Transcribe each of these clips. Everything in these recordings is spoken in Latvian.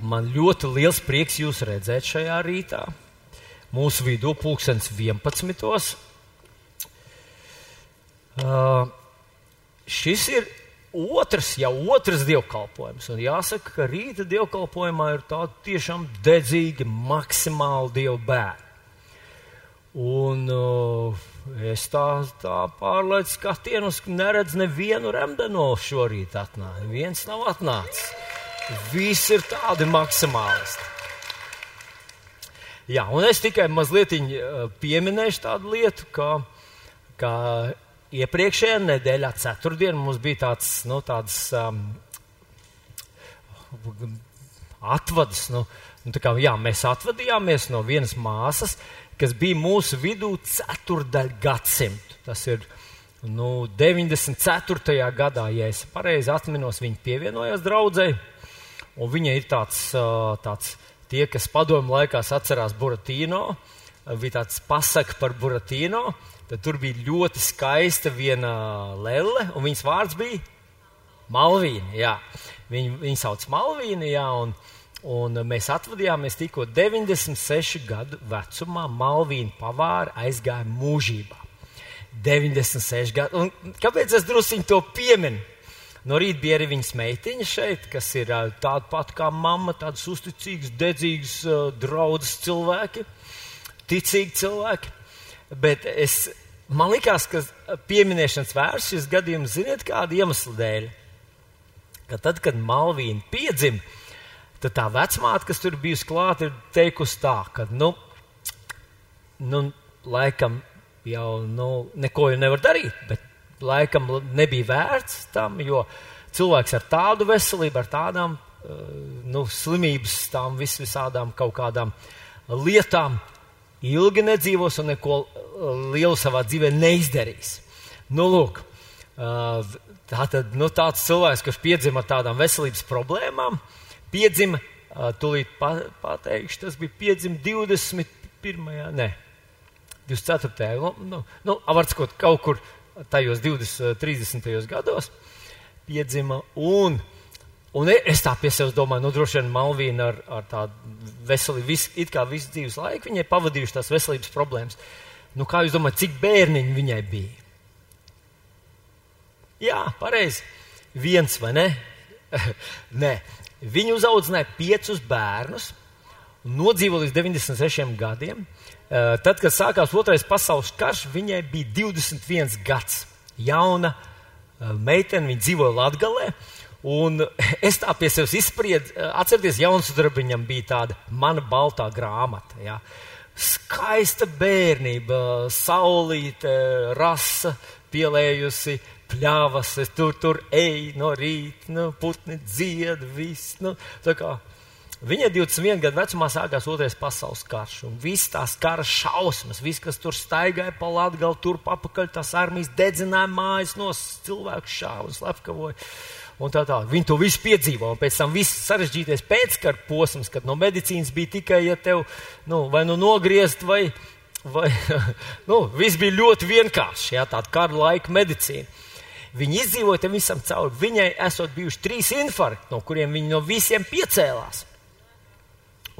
Man ļoti liels prieks jūs redzēt šajā rītā. Mūsu vidū pulkstenis 11. Uh, šis ir otrs, jau otrs dievkalpojums. Un jāsaka, ka rīta dievkalpojumā ir tādi tiešām dedzīgi, maksimāli dievu bērni. Un uh, es tā, tā pārlaidu skatienus, neredzu nevienu remdeno šorīt atnākt. Viens nav atnācis. Visi ir tādi maksimālisti. Jā, un es tikai mazliet pieminēšu tādu lietu, ka, ka iepriekšējā nedēļā, ceturtdienā, mums bija tāds, nu, tāds um, atvads. Nu, nu, kā, jā, mēs atvadījāmies no vienas māsas, kas bija mūsu vidū ceturdaļ gadsimtu. Tas ir nu, 94. gadā, ja es pareizi atminos, viņa pievienojās draudzēji. Un viņa ir tāds, tāds tie, kas padomu laikās atcerās Buratīno, bija tāds pasaka par Buratīno. Tad tur bija ļoti skaista viena lele, un viņas vārds bija Malvīna. Jā. Viņu, viņu sauc Malvīna, jā, un, un mēs atvadījāmies tikko 96 gadu vecumā. Malvīna pavāra aizgāja mūžībā. 96 gadu. Un kāpēc es druskuļi to pieminu? No rīta bija arī viņas meitiņa šeit, kas ir tāda pati kā mamma, tādas uzticīgas, dedzīgas, draudzes cilvēki, ticīgi cilvēki. Bet es, man liekas, ka pieminēšanas vērts šis gadījums, ziniet, kāda iemesla dēļ. Ka tad, kad Malvīna piedzima, tad tā vecmāte, kas tur bijusi klāta, ir teikusi tā, ka, nu, nu laikam jau, nu, neko jau nevar darīt, bet laikam nebija vērts tam, jo cilvēks ar tādu veselību, ar tādām uh, nu, slimības, tām vis visādām kaut kādām lietām ilgi nedzīvos un neko lielu savā dzīvē neizdarīs. Nu, lūk, uh, tātad, nu, tāds cilvēks, kurš piedzima ar tādām veselības problēmām, piedzima, tūlīt pa, pateikšu, tas bija piedzima 21. ne, 24. Nu, nu, var sakot, kaut kur tajos 20, 30. Eh, gados piedzima. Un, un e, es tā pie sevis domāju, nu, droši vien Malvīna ar, ar tādu veselību, vis, it kā visu dzīves laiku viņai pavadījuši tās veselības problēmas. Nu, kā jūs domājat, cik bērniņi viņai bija? Jā, pareizi. Viens vai ne? Nē, viņa uzaudzināja piecus bērnus, nodzīvoja līdz 96 gadiem. Tad, kad sākās Otrais pasaules karš, viņai bija 21 gads. Jauna meitene, viņa dzīvoja Latvijā. Un es tā pie sevis izspriedu, atcerieties, jauns darbiņam bija tāda mana baltā grāmata. Ja. Skaista bērnība, saulīte, rasa, pielējusi, pļāvas, tur, tur ej no rīta, nu, putni dzied, viss. Nu, tā kā Viņai 21 gadu vecumā sākās otrais pasaules karš, un viss tās kara šausmas, viss, kas tur staigāja pa Latgali, tur papakaļ tās armijas dedzināja mājas, no cilvēku šāva un slepkavoja. Un tā tā. Viņi to visu piedzīvo, un pēc tam viss sarežģītais pēckara posms, kad no medicīnas bija tikai, ja tev, nu, vai nu nogriezt, vai, vai, nu, viss bija ļoti vienkārši, jā, tāda kara laika medicīna. Viņi izdzīvoja tam visam cauri. Viņai esot bijuši trīs infarkti, no kuriem viņi no visiem piecēlās.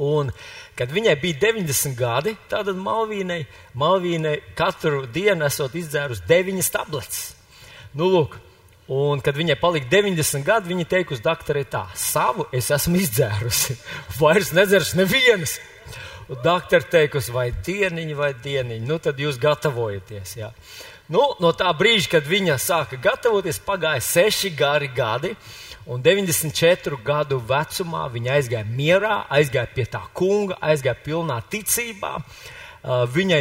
Un, kad viņai bija 90 gadi, tad Malvīnai, Malvīnai katru dienu esot izdzērusi 9 tabletes. Nu, lūk, un, kad viņai palika 90 gadi, viņa teica uz doktorai tā, savu es esmu izdzērusi, vairs nedzeršu nevienas. Doktori teikusi, vai dieniņi, vai dieniņi, nu tad jūs gatavojaties. Jā. Nu, no tā brīža, kad viņa sāka gatavoties, pagāja seši gari gadi. Un 94 gadu vecumā viņa aizgāja mierā, aizgāja pie tā kunga, aizgāja pilnā ticībā. Uh, viņai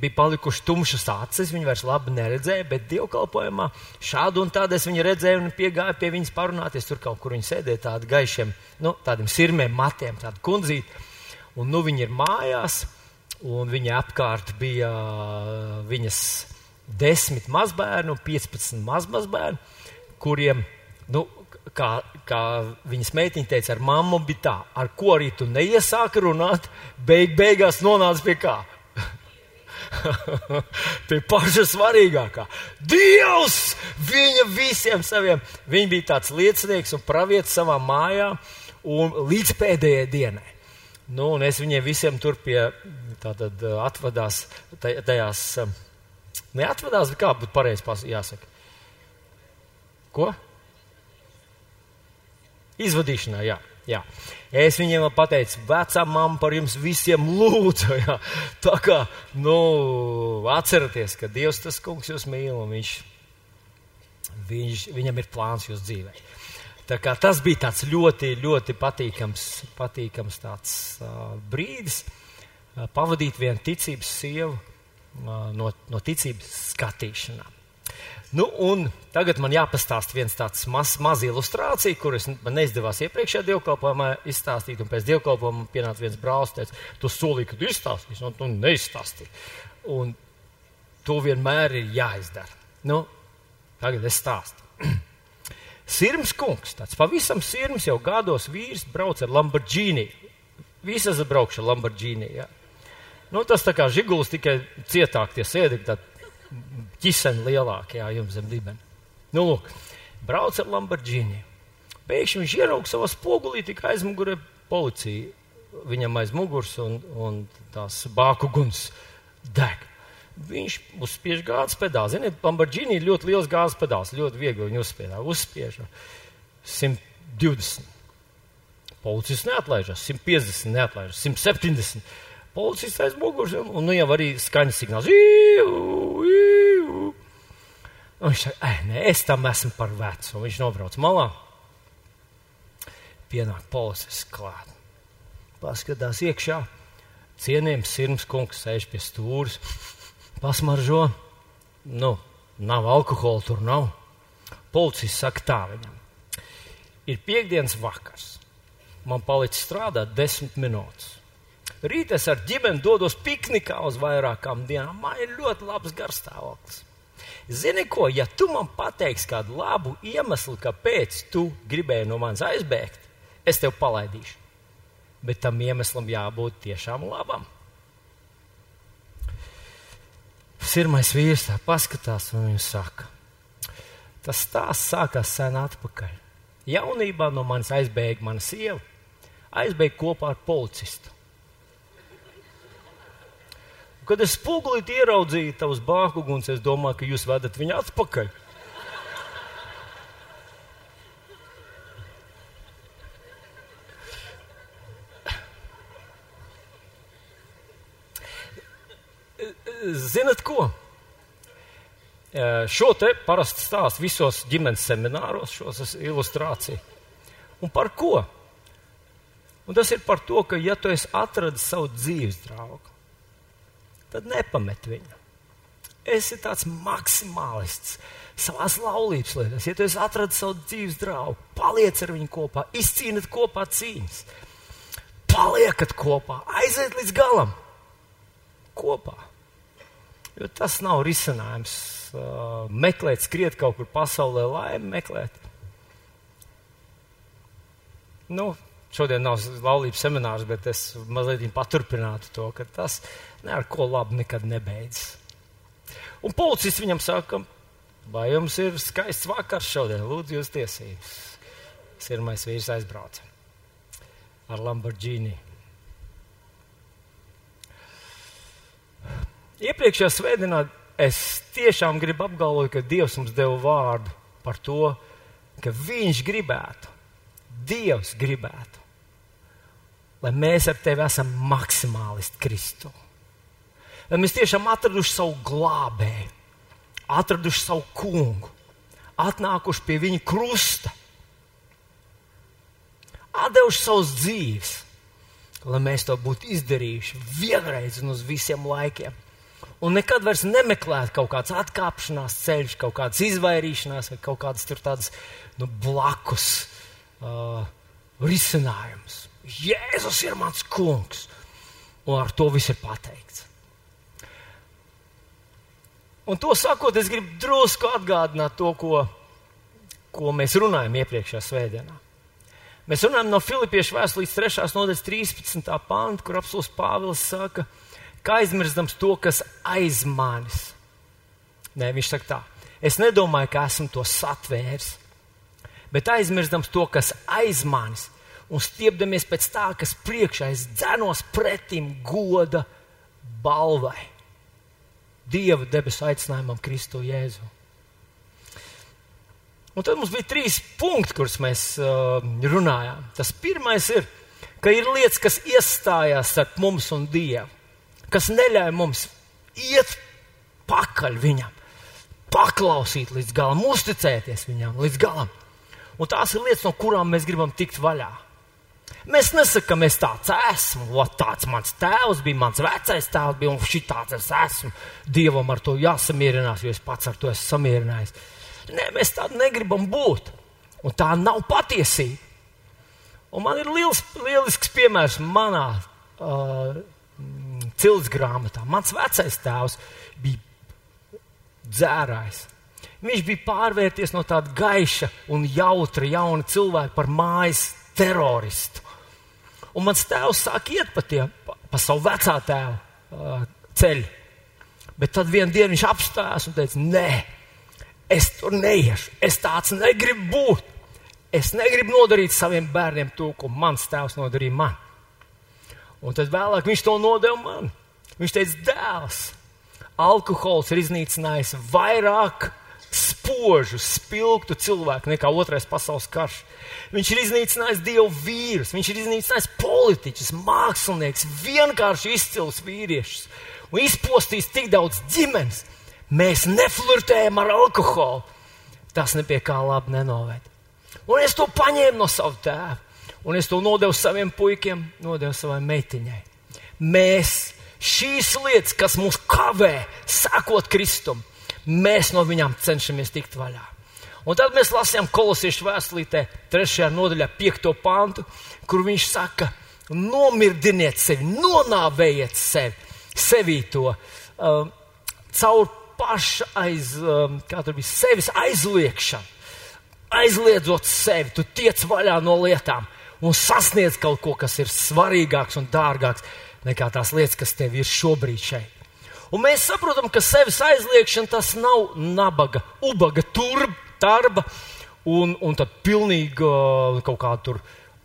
bija palikušas tumšas acis, viņa vairs labi neredzēja, bet dievkalpojumā šādu un tādu es viņu redzēju un piegāju pie viņas parunāties. Tur kaut kur viņa sēdēja tādi gaišiem, nu, tādiem sirmiem matiem, tāda kundzīte. Un nu viņa ir mājās, un viņa apkārt bija uh, viņas desmit mazbērnu, 15 mazmazbērnu, kuriem, nu, kā, kā viņas meitiņa teica, ar mammu bija tā, ar ko arī tu neiesāki runāt, beig, beigās nonāca pie kā. pie paša svarīgākā. Dievs! Viņa visiem saviem, viņa bija tāds liecinieks un pravietis savā mājā. un līdz pēdējai dienai. Nu, un es viņiem visiem tur pie tātad atvadās tajās, neatvadās, kā būtu pareizi jāsaka. Ko? Izvadīšanā, jā. jā. Es viņiem pateicu, vecā mamma par jums visiem lūdzu. Jā. Tā kā, nu, atcerieties, ka Dievs tas kungs jūs mīl un viņš, viņš, viņam ir plāns jūs dzīvē. Tā kā tas bija tāds ļoti, ļoti patīkams, patīkams tāds, uh, brīdis uh, pavadīt vienu ticības sievu uh, no, no ticības skatīšanām. Nu, tagad man jāpastāsta viens tāds maz, maz ilustrācija, kuras man neizdevās iepriekšējā dievkalpojumā izstāstīt. Pēc dievkalpojuma pienāca viens brālis, teica, tu solīji, ka tu izstāstīsi, un tu neizstāstīji. Un to vienmēr ir jāizdara. Nu, tagad es stāstu. Sirms kungs, tāds pavisam sirms jau gados vīrs, brauc ar Lamborghini. Visas braukšu ar Lamborghini. Jā. Nu, tas tā kā žiguls tikai cietāk tie sēdi, tad ķiseni lielākajā jums zem dibena. Nu, lūk, brauc ar Lamborghini. Pēkšņi viņš ieraudzīja savā spogulī, tikai aizmugurē policija. Viņam aiz muguras un, un tās bāku guns deg. Viņš uzspiež gāzes pedāli. Ziniet, Lamborghini ir ļoti liels gāzes pedāls. Ļoti viegli viņu uzspiež. Uzspiež 120. Policists neatlaižas, 150 neatlaižas, 170. Policists aiz muguras un, un nu jau arī skaņas signāls. Iu, iu. Un viņš saka, nē, es tam esmu par vecu. Un viņš nobrauc malā. Pienāk policists klāt. Paskatās iekšā. Cienījams sirds kungs sēž pie stūres. Pasmaržo. Nu, nav alkohola, tur nav. Policists saka tā viņam. Ir piekdienas vakars. Man palicis strādāt desmit minūtes. Rīt es ar ģimeni dodos piknikā uz vairākām dienām. Man ir ļoti labs garstāvoklis. Zini, ko, ja tu man pateiksi kādu labu iemeslu, kāpēc tu gribēji no manis aizbēgt, es tev palaidīšu. Bet tam iemeslam jābūt tiešām labam. Sirmais vīrs tā paskatās un viņa saka, tas stāsts sākās sen atpakaļ. Jaunībā no manis aizbēga mana sieva, aizbēga kopā ar policistu. Kad es spogulī ieraudzīju tavus bākuguns, es domāju, ka jūs vedat viņu atpakaļ. Zinat ko? Šo te parasti stāstu visos ģimenes semināros, šos ilustrāciju. Un par ko? Un tas ir par to, ka, ja tu esi atradis savu dzīves draugu, tad nepamet viņu. Esi tāds maksimālists savā laulības lietās. Ja tu esi atradis savu dzīves draugu, paliec ar viņu kopā, izcīniet kopā cīņas, paliekat kopā, aiziet līdz galam kopā. Jo tas nav risinājums uh, meklēt, skriet kaut kur pasaulē, laimi meklēt. Nu, šodien nav laulības seminārs, bet es mazliet paturpinātu to, ka tas ne ar ko labu nekad nebeidzas. Un policists viņam saka, vai jums ir skaists vakars šodien, lūdzu, jūs tiesības. Sirmais vīrs aizbrauca ar Lamborghini. Iepriekšējā svētdienā es tiešām gribu apgalvot, ka Dievs mums deva vārdu par to, ka Viņš gribētu, Dievs gribētu, lai mēs ar tevi esam maksimālisti Kristu. Lai mēs tiešām atraduši savu glābēju, atraduši savu kungu, atnākuši pie viņa krusta, atdevuši savus dzīves, lai mēs to būtu izdarījuši vienreiz un uz visiem laikiem. Un nekad vairs nemeklēt kaut kādas atkāpšanās ceļš, kaut kādas izvairīšanās vai kaut kādas tādas nu, blakus uh, risinājumus. Jēzus ir mans kungs, un ar to viss ir pateikts. Un to sakot, es gribu drusku atgādināt to, ko, ko mēs runājam iepriekšējā svētdienā. Mēs runājam no Filipiešu vēstures 3. nodaļas 13. pānta, kur apelsīns Pāvils saka, ka aizmirstams to, kas aiz manis. Nē, viņš saka tā, es nedomāju, ka esmu to satvērs, bet aizmirstams to, kas aiz manis un stiepdamies pēc tā, kas priekšā es dzenos pretim goda balvai. Dieva debesu aicinājumam Kristu Jēzu. Un tad mums bija trīs punkti, kurus mēs uh, runājām. Tas pirmais ir, ka ir lietas, kas iestājās starp mums un Dievu, kas neļauj mums iet pakaļ viņam, paklausīt līdz galam, uzticēties viņam līdz galam. Un tās ir lietas, no kurām mēs gribam tikt vaļā. Mēs nesakām, es tāds esmu, o, tāds mans tēvs bija, mans vecais tēvs bija, un šī tāds es esmu. Dievam ar to jāsamierinās, jo es pats ar to esmu samierinājies. Nē, mēs tādi negribam būt. Un tā nav patiesība. Un man ir liels, lielisks piemērs manā uh, cilts grāmatā. Mans vecais tēvs bija dzērājs. Viņš bija pārvērties no tāda gaiša un jautra jauna cilvēka par mājas teroristu. Un mans tēvs sāk iet pa, tie, pa, pa savu vecā tēva uh, ceļu. Bet tad vienā dienā viņš apstājās un teica, nē, es tur neiešu, es tāds negribu būt. Es negribu nodarīt saviem bērniem to, ko mans tēvs nodarīja man. Un tad vēlāk viņš to nodeva man. Viņš teica, dēls, alkohols ir iznīcinājis vairāk spožu, spilgtu cilvēku nekā otrais pasaules karš. Viņš ir iznīcinājis dievu vīrus, viņš ir iznīcinājis politiķus, mākslinieks, vienkārši izcils vīriešus un izpostījis tik daudz ģimenes. Mēs neflirtējam ar alkoholu. Tas nepie kā labi nenoved. Un es to paņēmu no sava tēva, un es to nodevu saviem puikiem, nodevu savai meitiņai. Mēs šīs lietas, kas mūs kavē, sekot Kristum, mēs no viņām cenšamies tikt vaļā. Un tad mēs lasījām kolosiešu vēstulītē, trešajā nodaļā, piekto pantu, kur viņš saka, nomirdiniet sevi, nonāvējiet sevi, sevī to uh, caur paša aiz, um, kā tur bija, sevis aizliekšanu. Aizliedzot sevi, tu tiec vaļā no lietām un sasniedz kaut ko, kas ir svarīgāks un dārgāks nekā tās lietas, kas tev ir šobrīd šeit. Un mēs saprotam, ka sevis aizliekšana tas nav nabaga, ubaga turba, darba un, un tad pilnīga kaut kāda tur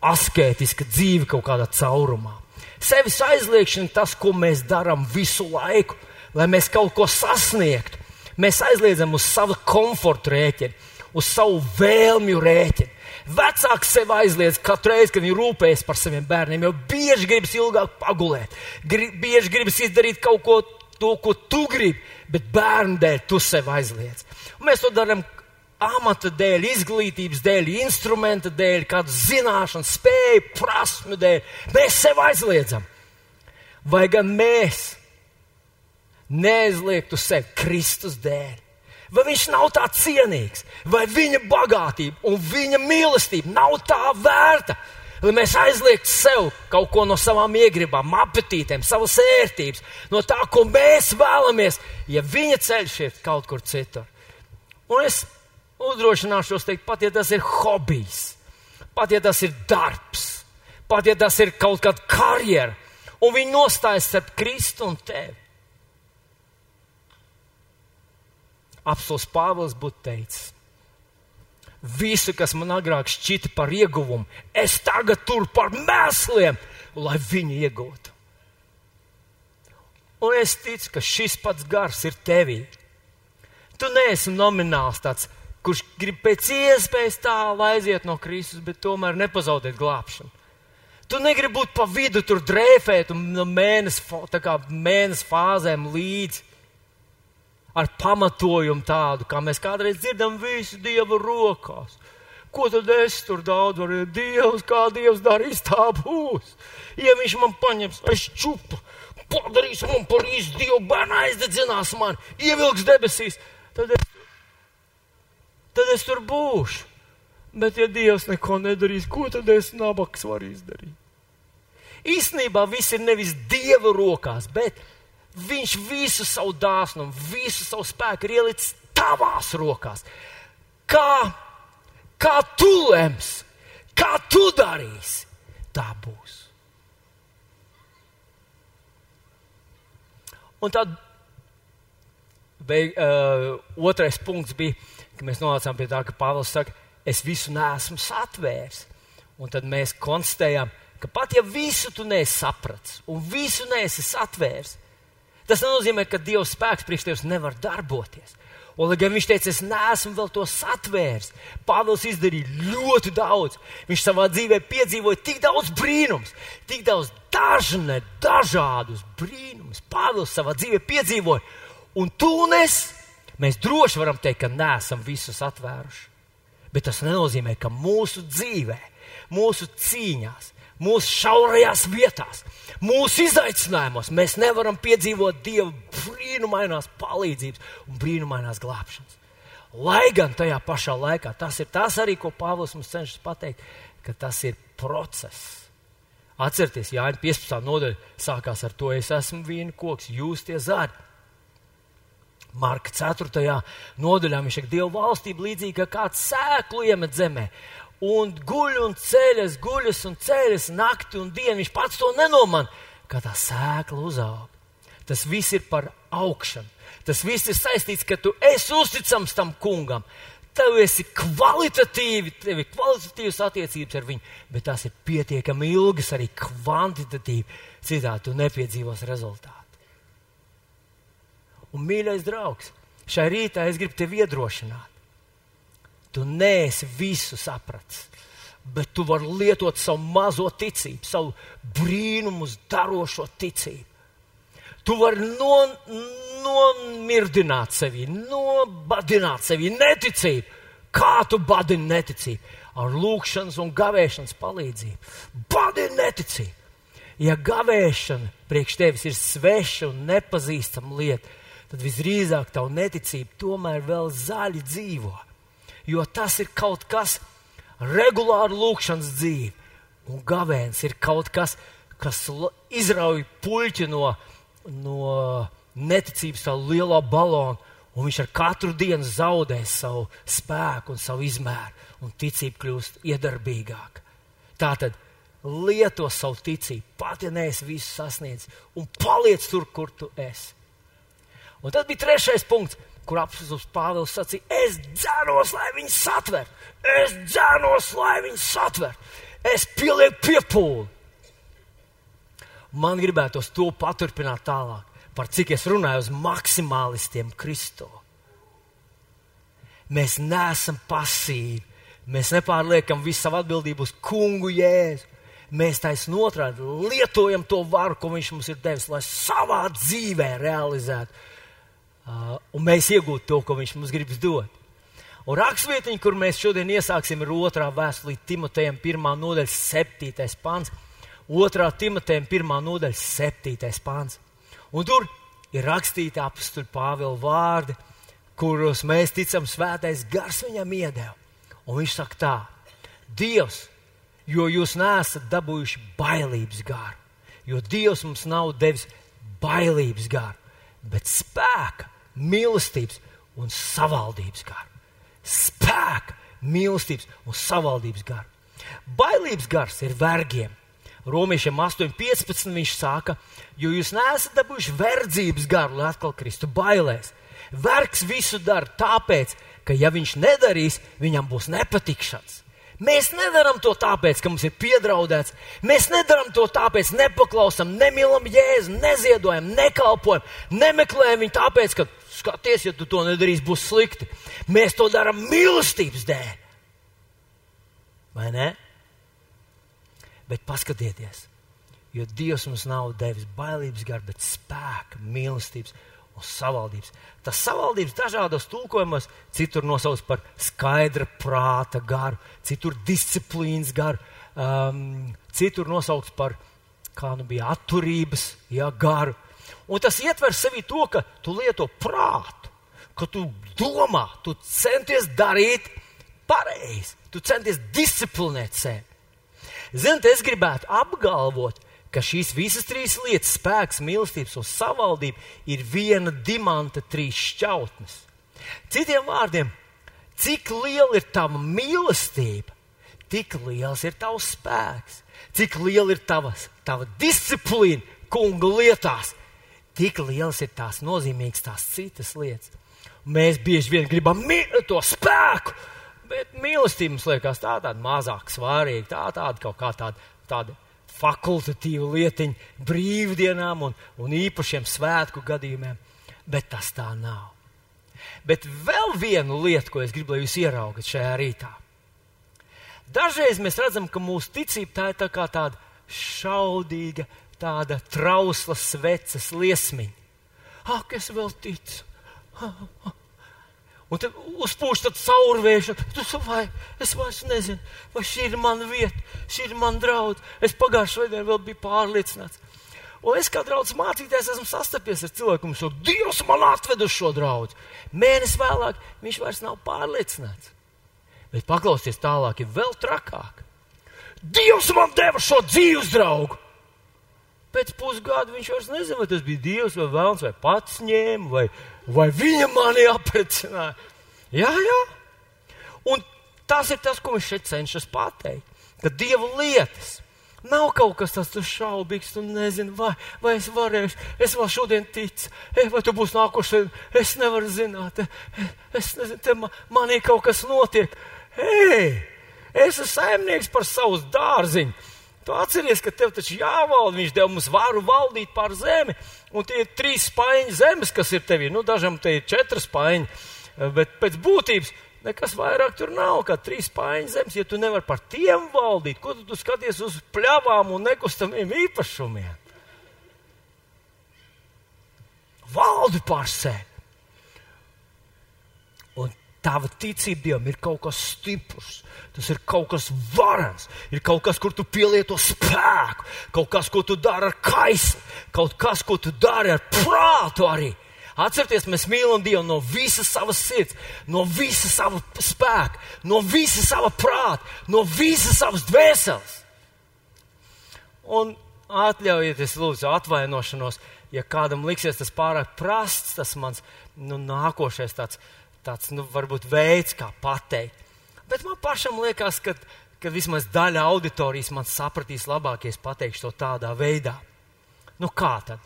asketiska dzīve kaut kādā caurumā. Sevis aizliekšana tas, ko mēs darām visu laiku, lai mēs kaut ko sasniegtu. Mēs aizliedzam uz savu komfortu rēķinu, uz savu vēlmju rēķinu. Vecāks sev aizliedz katru reizi, kad viņi rūpējas par saviem bērniem, jo bieži gribas ilgāk pagulēt, grib, bieži gribas izdarīt kaut ko to, ko tu gribi, bet bērnu dēļ tu sev aizliedz. Un mēs to darām amata dēļ, izglītības dēļ, instrumenta dēļ, kādu zināšanu, spēju, prasmu dēļ. Mēs sev aizliedzam. Vai gan mēs neaizliegtu sevi Kristus dēļ? Vai viņš nav tā cienīgs, vai viņa bagātība un viņa mīlestība nav tā vērta, lai mēs aizliegtu sev kaut ko no savām iegribām, apetītēm, savas ērtības, no tā, ko mēs vēlamies, ja viņa ceļš ir kaut kur citur. Un es uzdrošināšos teikt, pat ja tas ir hobijs, pat ja tas ir darbs, pat ja tas ir kaut kāda karjera, un viņi nostājas starp Kristu un tevi. Apsols Pāvils būtu teicis, Visu, kas man agrāk šķita par ieguvumu, es tagad turu par mēsliem, lai viņi iegūtu. Un es ticu, ka šis pats gars ir tevī. Tu neesi nomināls tāds, kurš grib pēc iespējas tālu aiziet no Kristus, bet tomēr nepazaudēt glābšanu. Tu negribi būt pa vidu, tur drēfēt un no mēneša, mēneša fāzēm līdzi ar pamatojumu tādu, kā mēs kādreiz dzirdam, visu Dieva rokās. Ko tad es tur daudz varu? Dievs, kā Dievs darīs, tā būs. Ja viņš man paņems, es čupu, padarīs man par īstu Dievu bērnu, aizdedzinās man, ievilks debesīs, tad es, tad es tur būšu. Bet, ja Dievs neko nedarīs, ko tad es nabaks varu izdarīt? Īstenībā viss ir nevis Dieva rokās, bet Viņš visu savu dāsnumu, visu savu spēku ir ielicis tavās rokās. Kā, kā tu lems, kā tu darīsi, tā būs. Un tad beig, uh, otrais punkts bija, ka mēs nonācām pie tā, ka Pāvils saka, es visu nesmu satvērs. Un tad mēs konstatējām, ka pat ja visu tu neesi sapratis un visu neesi atvērs, tas nenozīmē, ka Dieva spēks priekš tevis nevar darboties. Un, lai gan viņš teica, es neesmu vēl to satvērs, Pāvils izdarīja ļoti daudz. Viņš savā dzīvē piedzīvoja tik daudz brīnums, tik daudz dažne, dažādus brīnumus. Pāvils savā dzīvē piedzīvoja, un tu un es, mēs droši varam teikt, ka neesam visus atvēruši. Bet tas nenozīmē, ka mūsu dzīvē, mūsu cīņās, mūsu šaurajās vietās, mūsu izaicinājumos mēs nevaram piedzīvot Dieva brīnumainās palīdzības un brīnumainās glābšanas. Lai gan tajā pašā laikā tas ir tas arī, ko Pāvils mums cenšas pateikt, ka tas ir process. Atcerieties, Jānis 15. nodaļa sākās ar to, es esmu vīna koks, jūs tie zari. Marka 4. nodaļā viņš saka, Dieva valstība līdzīga kā kāds sēklu iemet zemē un guļ un ceļas, guļas un ceļas nakti un dienu. Viņš pats to nenomana, kā tā sēkla uzaug. Tas viss ir par augšanu. Tas viss ir saistīts, ka tu esi uzticams tam kungam. Tev esi kvalitatīvi, tev ir kvalitatīvas attiecības ar viņu, bet tās ir pietiekami ilgas arī kvantitatīvi. Citādi tu nepiedzīvos rezultātu. Un, mīļais draugs, šai rītā es gribu tevi iedrošināt Tu neesi visu sapratis, bet tu vari lietot savu mazo ticību, savu brīnumus darošo ticību. Tu vari no, nomirdināt sevi, nobadināt sevi neticību. Kā tu badini neticību? Ar lūkšanas un gavēšanas palīdzību. Badini neticību. Ja gavēšana priekš tevis ir sveša un nepazīstama lieta, tad visdrīzāk tavu neticību tomēr vēl zaļi dzīvo jo tas ir kaut kas regulāri lūkšanas dzīve. Un gavēns ir kaut kas, kas izrauj puļķi no, no neticības, tā lielā balona, un viņš ar katru dienu zaudē savu spēku un savu izmēru, un ticība kļūst iedarbīgāka. Tā tad lieto savu ticību, pat ja neesi visu sasniedzis, un paliec tur, kur tu esi. Un tad bija trešais punkts kur apelsīns Pāvils sacīja, es dzēros, lai viņi satver, es dzēros, lai viņi satver, es pielieku piepūli. Man gribētos to paturpināt tālāk, par cik es runāju uz maksimālistiem Kristo. Mēs neesam pasīvi, mēs nepārliekam visu savu atbildību uz kungu jēzu. Mēs taisnām otrādi lietojam to varu, ko viņš mums ir devis, lai savā dzīvē realizētu Uh, un mēs iegūtu to, ko viņš mums gribas dot. Un rakstvietiņa, kur mēs šodien iesāksim, ir otrā vēstulē Timotejam, pirmā nodaļa, septītais pāns. Otrā Timotejam, pirmā nodaļa, septītais pāns. Un tur ir rakstīti apstuļu Pāvila vārdi, kuros mēs ticam, svētais gars viņam iedeva. Un viņš saka tā, Dievs, jo jūs neesat dabūjuši bailības garu, jo Dievs mums nav devis bailības garu, bet spēka mīlestības un savaldības garu. Spēka, mīlestības un savaldības garu. Bailības gars ir vergiem. Romiešiem 8,15 viņš saka, jo jūs neesat dabūjuši verdzības garu, lai atkal kristu bailēs. Vergs visu dara tāpēc, ka ja viņš nedarīs, viņam būs nepatikšanas. Mēs nedarām to tāpēc, ka mums ir piedraudēts. Mēs nedarām to tāpēc, ka nepaklausām, nemīlam jēzu, neziedojam, nekalpojam, nemeklējam viņu tāpēc, ka skaties, ja tu to nedarīsi, būs slikti. Mēs to darām mīlestības dēļ. Vai ne? Bet paskatieties, jo Dievs mums nav devis bailības garu, bet spēku, mīlestības un savaldības. Tas savaldības dažādos tulkojumos, citur nosauc par skaidra prāta garu, citur disciplīnas garu, um, citur nosauc par, kā nu bija, atturības ja, garu. Un tas ietver sevi to, ka tu lieto prātu, ka tu domā, tu centies darīt pareizi, tu centies disciplinēt sevi. Ziniet, es gribētu apgalvot, ka šīs visas trīs lietas, spēks, mīlestības un savaldība, ir viena dimanta trīs šķautnes. Citiem vārdiem, cik liela ir tava mīlestība, tik liels ir tavs spēks, cik liela ir tava, tava disciplīna kunga lietās, tik liels ir tās nozīmīgas tās citas lietas. Mēs bieži vien gribam to spēku, Bet mīlestība mums liekas tā, tāda mazāk svarīga, tā tāda kaut kā tāda, tāda fakultatīva lietiņa brīvdienām un, un īpašiem svētku gadījumiem. Bet tas tā nav. Bet vēl viena lieta, ko es gribu, lai jūs ieraugat šajā rītā. Dažreiz mēs redzam, ka mūsu ticība tā ir tā kā tāda šaudīga, tāda trausla sveces liesmiņa. Ak, es vēl ticu! Un tad uzpūš tāds caurvējš, tu vai es vairs nezinu, vai šī ir mana vieta, šī ir mana draudz. Es pagājušajā nedēļā vēl biju pārliecināts. Un es kā draugs mācītājs esmu sastapies ar cilvēku, kurš saka, Dievs man atved uz šo draugu. Mēnesi vēlāk viņš vairs nav pārliecināts. Bet paklausieties tālāk, ir vēl trakāk. Dievs man deva šo dzīves draugu. Pēc pusgada viņš vairs nezina, vai tas bija Dievs vai Vēlns, vai pats ņēma, vai, vai viņa mani aprecināja. Jā, jā. Un tas ir tas, ko viņš šeit cenšas pateikt. Ka Dieva lietas nav kaut kas tāds šaubīgs, tu nezini, vai, vai es varēšu, es vēl šodien ticu, e, vai tu būsi nākošais, es nevaru zināt, e, es nezinu, te man, manī kaut kas notiek. Hei, es esmu saimnieks par savu dārziņu. Tu atceries, ka tev taču jāvalda, viņš deva mums varu valdīt pār zemi, un tie ir trīs spaiņi zemes, kas ir tevī. Nu, dažam te ir četri spaiņi, bet pēc būtības nekas vairāk tur nav kā trīs spaiņi zemes. Ja tu nevari par tiem valdīt, ko tu, tu skaties uz pļavām un nekustamiem īpašumiem? Valdi pār sevi! Tava ticība Dievam ir kaut kas stiprs, tas ir kaut kas varans, ir kaut kas, kur tu pielieto spēku, kaut kas, ko tu dari ar kaisli, kaut kas, ko tu dari ar prātu arī. Atcerieties, mēs mīlam Dievu no visas savas sirds, no visas sava spēka, no visas sava prāta, no visas savas dvēseles. Un atļaujieties, lūdzu, atvainošanos, ja kādam liksies tas pārāk prasts, tas mans nu, nākošais tāds tāds, nu, varbūt veids, kā pateikt. Bet man pašam liekas, ka, ka vismaz daļa auditorijas man sapratīs labāk, ja es pateikšu to tādā veidā. Nu, kā tad?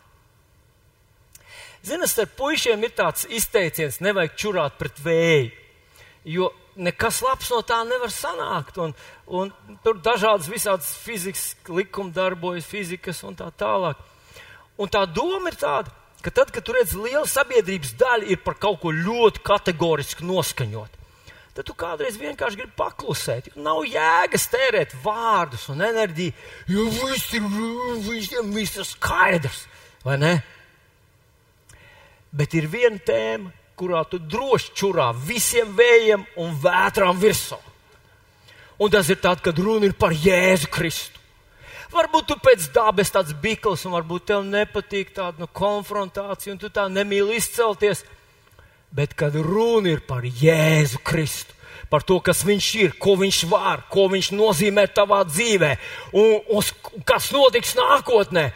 Ziniet, ar puišiem ir tāds izteiciens, nevajag čurāt pret vēju, jo nekas labs no tā nevar sanākt. Un, un tur dažādas visādas fizikas likumi darbojas, fizikas un tā tālāk. Un tā doma ir tāda, ka tad, kad tu redz liela sabiedrības daļa ir par kaut ko ļoti kategoriski noskaņot, tad tu kādreiz vienkārši gribi paklusēt. Nav jēgas tērēt vārdus un enerģiju, jo viss ir, visiem viss ir skaidrs, vai ne? Bet ir viena tēma, kurā tu droši čurā visiem vējiem un vētrām virsū. Un tas ir tad, kad runa ir par Jēzu Kristu. Varbūt tu pēc dabas tāds bikls, un varbūt tev nepatīk tāda nu, konfrontācija, un tu tā nemīli izcelties. Bet, kad runa ir par Jēzu Kristu, par to, kas viņš ir, ko viņš var, ko viņš nozīmē tavā dzīvē, un, un kas notiks nākotnē,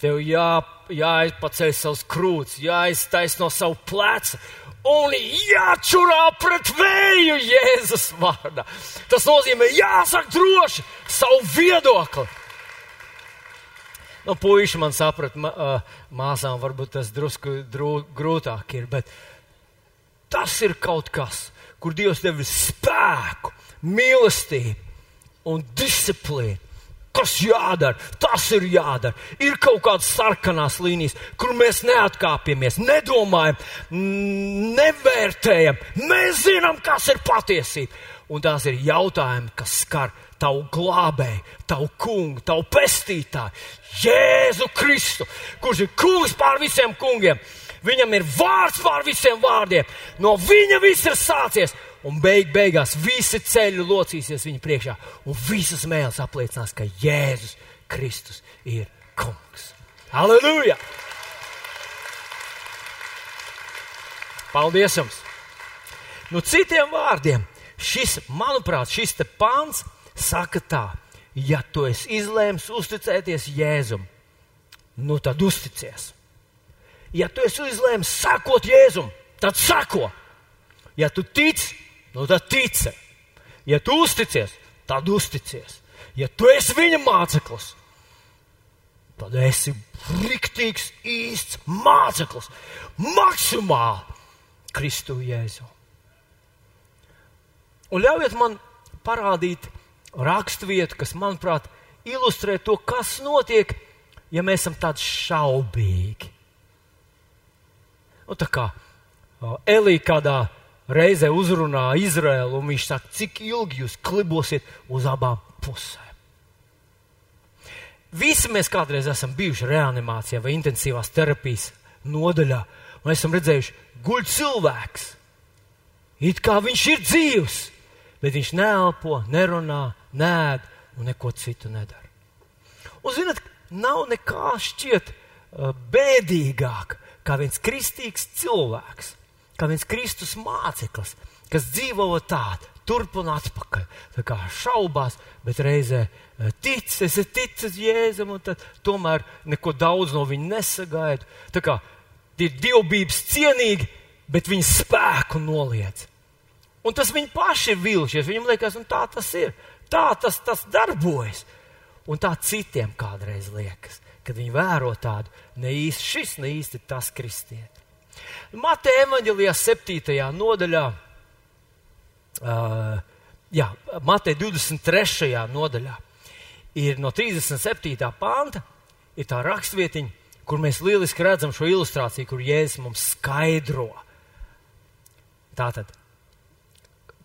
tev jā, jāizpaceļ savs krūts, jāiztaisno savu plecu un jāčurā pret vēju Jēzus vārdā. Tas nozīmē, jāsaka droši savu viedokli. Nu, puiši man saprat, ma, māsām varbūt tas drusku drū, grūtāk ir, bet tas ir kaut kas, kur Dievs devis spēku, mīlestību un disciplīnu. Kas jādara? Tas ir jādara. Ir kaut kādas sarkanās līnijas, kur mēs neatkāpjamies, nedomājam, nevērtējam. Mēs zinām, kas ir patiesība. Un tās ir jautājumi, kas skar tavu glābēju, tavu kungu, tavu pestītāju, Jēzu Kristu, kurš ir kungs pār visiem kungiem. Viņam ir vārds pār visiem vārdiem. No viņa viss ir sācies. Un beig, beigās visi ceļi locīsies viņa priekšā. Un visas mēlis apliecinās, ka Jēzus Kristus ir kungs. Halleluja! Paldies jums! Nu, citiem vārdiem, šis, manuprāt, šis pāns saka tā, ja tu esi izlēms uzticēties Jēzum, nu tad uzticies. Ja tu esi izlēms sekot Jēzum, tad seko. Ja tu tici, nu tad tici. Ja tu uzticies, tad uzticies. Ja tu esi viņa māceklis, tad esi riktīgs, īsts māceklis. Maksimāli Kristu Jēzu. Un ļaujiet man parādīt raksturvietu, kas, manuprāt, ilustrē to, kas notiek, ja mēs esam tādi šaubīgi. Un tā kā Elīja kādā reizē uzrunā Izraēlu, un viņš saka, cik ilgi jūs klibosiet uz abām pusēm. Visi mēs kādreiz esam bijuši reanimācijā vai intensīvās terapijas nodaļā, un esam redzējuši, guļ cilvēks. It kā viņš ir dzīvs, bet viņš neelpo, nerunā, nēd un neko citu nedara. Un, zinot, nav nekā šķiet uh, bēdīgāk, kā viens kristīgs cilvēks, kā viens Kristus māceklis, kas dzīvo tādu, turp un atpakaļ. Tā kā šaubās, bet reizē uh, tic, es ticis Jēzum, un tomēr neko daudz no viņa nesagaidu. Tā kā ir dievbijības cienīgi, bet viņa spēku noliedz. Un tas viņi paši ir vilšies. Viņam liekas, un tā tas ir. Tā tas, tas darbojas. Un tā citiem kādreiz liekas, kad viņi vēro tādu ne īsti šis, ne īsti tas kristietis. Mateja evanģelijā 7. nodaļā, uh, jā, Mateja 23. nodaļā ir no 37. panta, ir tā rakstvietiņa, kur mēs lieliski redzam šo ilustrāciju, kur Jēzus mums skaidro. Tātad,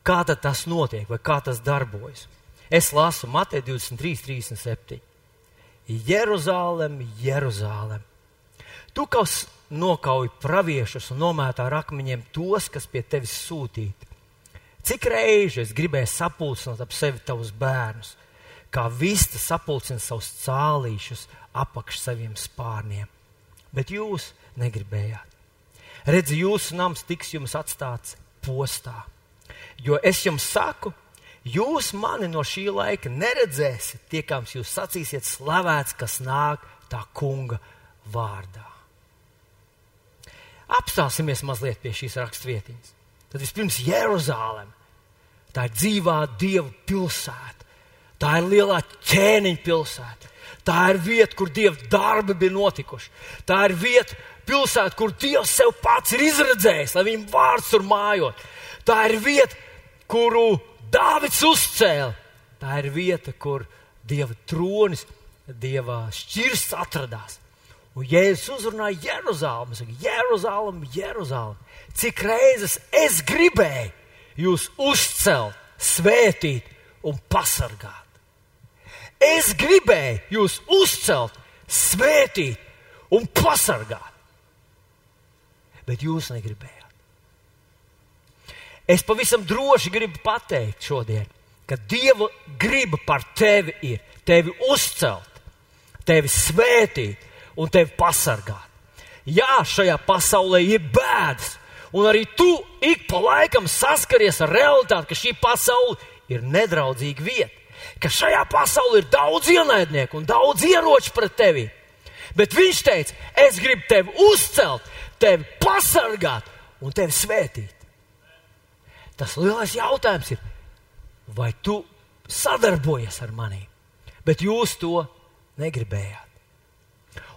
kā tad tas notiek vai kā tas darbojas? Es lasu Mateja 23, 37. Jeruzalem, Jeruzalem. Tu kas nokauj praviešus un nomētā ar akmeņiem tos, kas pie tevis sūtīti. Cik reizes es gribēju sapulcināt ap sevi tavus bērnus, kā vista sapulcina savus cālīšus apakš saviem spārniem, bet jūs negribējāt. Redzi, jūsu nams tiks jums atstāts postā. Jo es jums saku, jūs mani no šī laika neredzēsiet, tiekams jūs sacīsiet slavēts, kas nāk tā kunga vārdā. Apstāsimies mazliet pie šīs rakstvietiņas. Tad vispirms Jeruzalem. Tā ir dzīvā dieva pilsēta. Tā ir lielā ķēniņa pilsēta. Tā ir vieta, kur dieva darbi bija notikuši. Tā ir vieta, pilsēta, kur dievs sev pats ir izredzējis, lai viņam vārds tur mājot. Tā ir vieta, kuru Dāvids uzcēla. Tā ir vieta, kur Dieva tronis, Dieva šķirsts atradās. Un Jēzus uzrunāja Jeruzalemi. Saka, Jeruzalem, Jeruzalem, cik reizes es gribēju jūs uzcelt, svētīt un pasargāt. Es gribēju jūs uzcelt, svētīt un pasargāt. Bet jūs negribējāt. Es pavisam droši gribu pateikt šodien, ka Dieva griba par tevi ir tevi uzcelt, tevi svētīt un tevi pasargāt. Jā, šajā pasaulē ir bēdas, un arī tu ik pa laikam saskaries ar realitāti, ka šī pasaule ir nedraudzīga vieta, ka šajā pasaulē ir daudz ienaidnieku un daudz ieroču pret tevi. Bet viņš teica, es gribu tevi uzcelt, tevi pasargāt un tevi svētīt. Tas lielais jautājums ir, vai tu sadarbojies ar mani, bet jūs to negribējāt.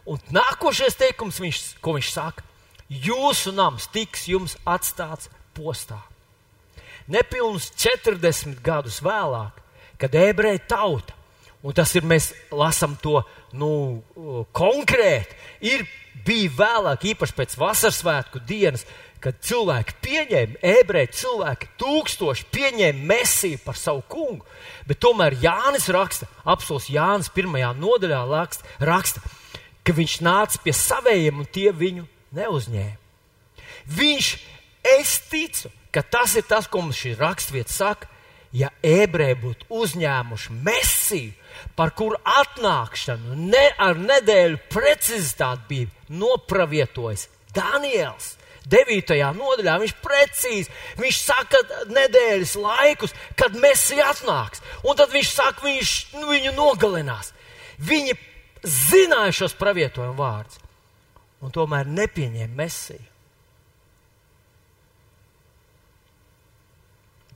Un nākošais teikums, viņš, ko viņš saka, jūsu nams tiks jums atstāts postā. Nepilnus 40 gadus vēlāk, kad ebreja tauta, un tas ir mēs lasām to nu, konkrēti, ir bija vēlāk, īpaši pēc vasaras svētku dienas, kad cilvēki pieņēma, ebreji cilvēki, tūkstoši pieņēma mesiju par savu kungu, bet tomēr Jānis raksta, apelsīns Jānis pirmajā nodaļā raksta, raksta, ka viņš nāca pie saviem un tie viņu neuzņēma. Viņš, es ticu, ka tas ir tas, ko mums šī raksturvieta saka. Ja ebreji būtu uzņēmuši mesiju, par kuru atnākšanu ne, ar nedēļu precizitāti bija nopravietojis Daniels, 9. nodaļā viņš precīzi viņš saka nedēļas laikus, kad Mēsija atnāks. Un tad viņš saka, viņš nu, viņu nogalinās. Viņi zināja šos pravietojumu vārdus, un tomēr nepieņēma Mēsiju.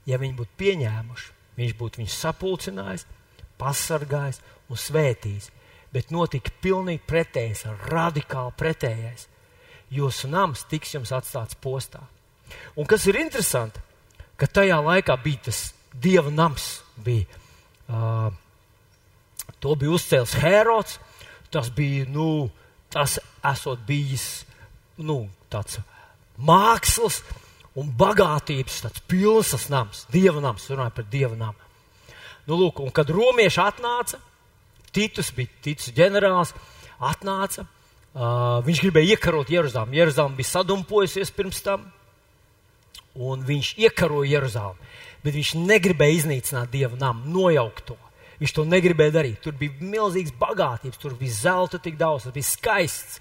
Ja viņi būtu pieņēmuši, viņš būtu viņus sapulcinājis, pasargājis un svētījis. Bet notika pilnīgi pretējais, radikāli pretējais jūsu nams tiks jums atstāts postā. Un kas ir interesanti, ka tajā laikā bija tas dieva nams bija. Uh, to bija uzcēlis Hērods. Tas bija, nu, tas esot bijis, nu, tāds mākslas un bagātības, tāds pilns tas nams, dieva nams, runāja par dieva namu. Nu, lūk, un kad romieši atnāca, Titus bija Titus ģenerālis, atnāca, uh, viņš gribēja iekarot Jeruzalem. Jeruzalem bija sadumpojusies pirms tam, un viņš iekaroja Jeruzalem. Bet viņš negribēja iznīcināt dievu namu, nojaukt to. Viņš to negribēja darīt. Tur bija milzīgs bagātības, tur bija zelta tik daudz, tas bija skaists.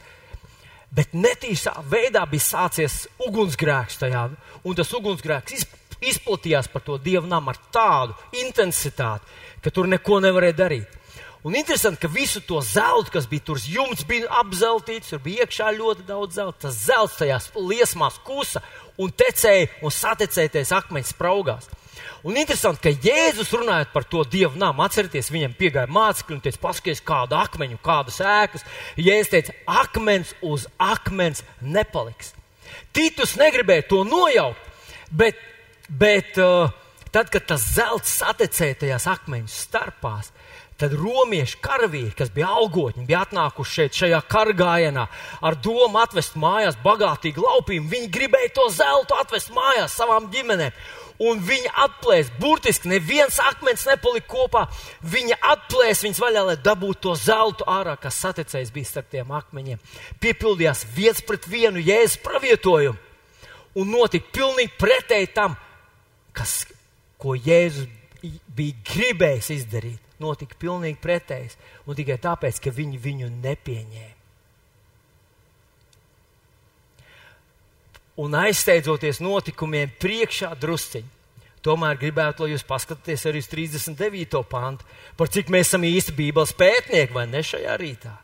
Bet netīšā veidā bija sācies ugunsgrēks tajā, un tas ugunsgrēks izplatījās par to dievu namu ar tādu intensitāti, ka tur neko nevarēja darīt. Un interesanti, ka visu to zeltu, kas bija tur, jumts bija apzeltīts, tur bija iekšā ļoti daudz zelta. Tas zelts tajās liesmās kusa un tecēja un satecēties akmeņu spraugās. Un interesanti, ka Jēzus runājot par to dievu nāmu, atcerieties, viņam piegāja mācekļi un teica, paskaties, kādu akmeņu, kādas ēkas. Jēzus teica, akmens uz akmens nepaliks. Titus negribēja to nojaukt, bet, bet uh, tad, kad tas zelts satecēja tajās akmeņu starpās, tad romiešu karavīri, kas bija algotņi, bija atnākuši šeit, šajā kargājienā, ar domu atvest mājās bagātīgu laupījumu. Viņi gribēja to zeltu atvest mājās savām ģimenēm un viņi atplēs. Burtiski neviens akmens nepalika kopā. Viņi atplēs viņus vaļā, lai dabūtu to zeltu ārā, kas saticējis bija starp tiem akmeņiem. Piepildījās viens pret vienu jēzus pravietojumu. Un notika pilnīgi pretēji tam, kas, ko Jēzus bija gribējis izdarīt. Notika pilnīgi pretējs. Un tikai tāpēc, ka viņi viņu nepieņēma. un aizsteidzoties notikumiem priekšā drusciņi. Tomēr gribētu, lai jūs paskatāties arī uz 39. pantu, par cik mēs esam īsti Bībeles pētnieki vai ne šajā rītā.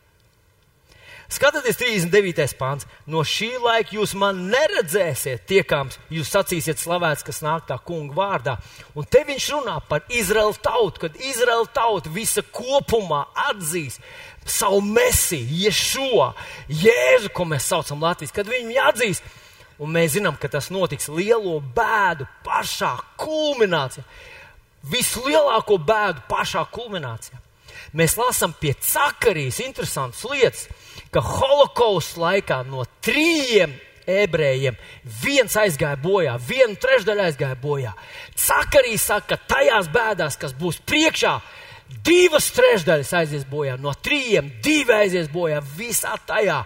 Skatieties, 39. pāns. No šī laika jūs man neredzēsiet, tiekams, jūs sacīsiet, slavēts, kas nāk tā kunga vārdā. Un te viņš runā par Izraēlu tautu, kad Izraēla tauta visa kopumā atzīs savu mesiju, Jēzu, Jēzu, ko mēs saucam Latvijas, kad viņi atzīs Un mēs zinām, ka tas notiks lielo bēdu pašā kulminācijā. Vislielāko bēdu pašā kulminācijā. Mēs lasām pie cakarijas interesantas lietas, ka holokausta laikā no trījiem ebrejiem viens aizgāja bojā, viena trešdaļa aizgāja bojā. Cakarija saka, ka tajās bēdās, kas būs priekšā, divas trešdaļas aizies bojā, no trījiem divi aizies bojā, visā tajā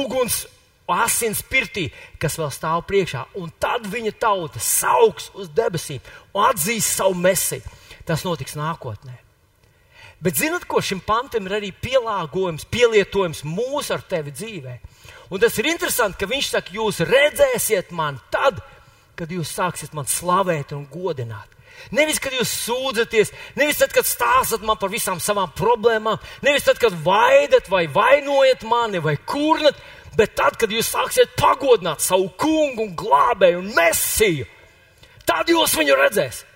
uguns asins pirtī, kas vēl stāv priekšā. Un tad viņa tauta sauks uz debesīm un atzīs savu mesiju. Tas notiks nākotnē. Bet zinot, ko šim pantam ir arī pielāgojums, pielietojums mūsu ar tevi dzīvē. Un tas ir interesanti, ka viņš saka, jūs redzēsiet mani tad, kad jūs sāksiet man slavēt un godināt. Nevis, kad jūs sūdzaties, nevis tad, kad stāstat man par visām savām problēmām, nevis tad, kad vaidat vai vainojat mani vai kurnat, Bet tad, kad jūs sāksiet pagodināt savu kungu un glābēju un mesiju, tad jūs viņu redzēsiet.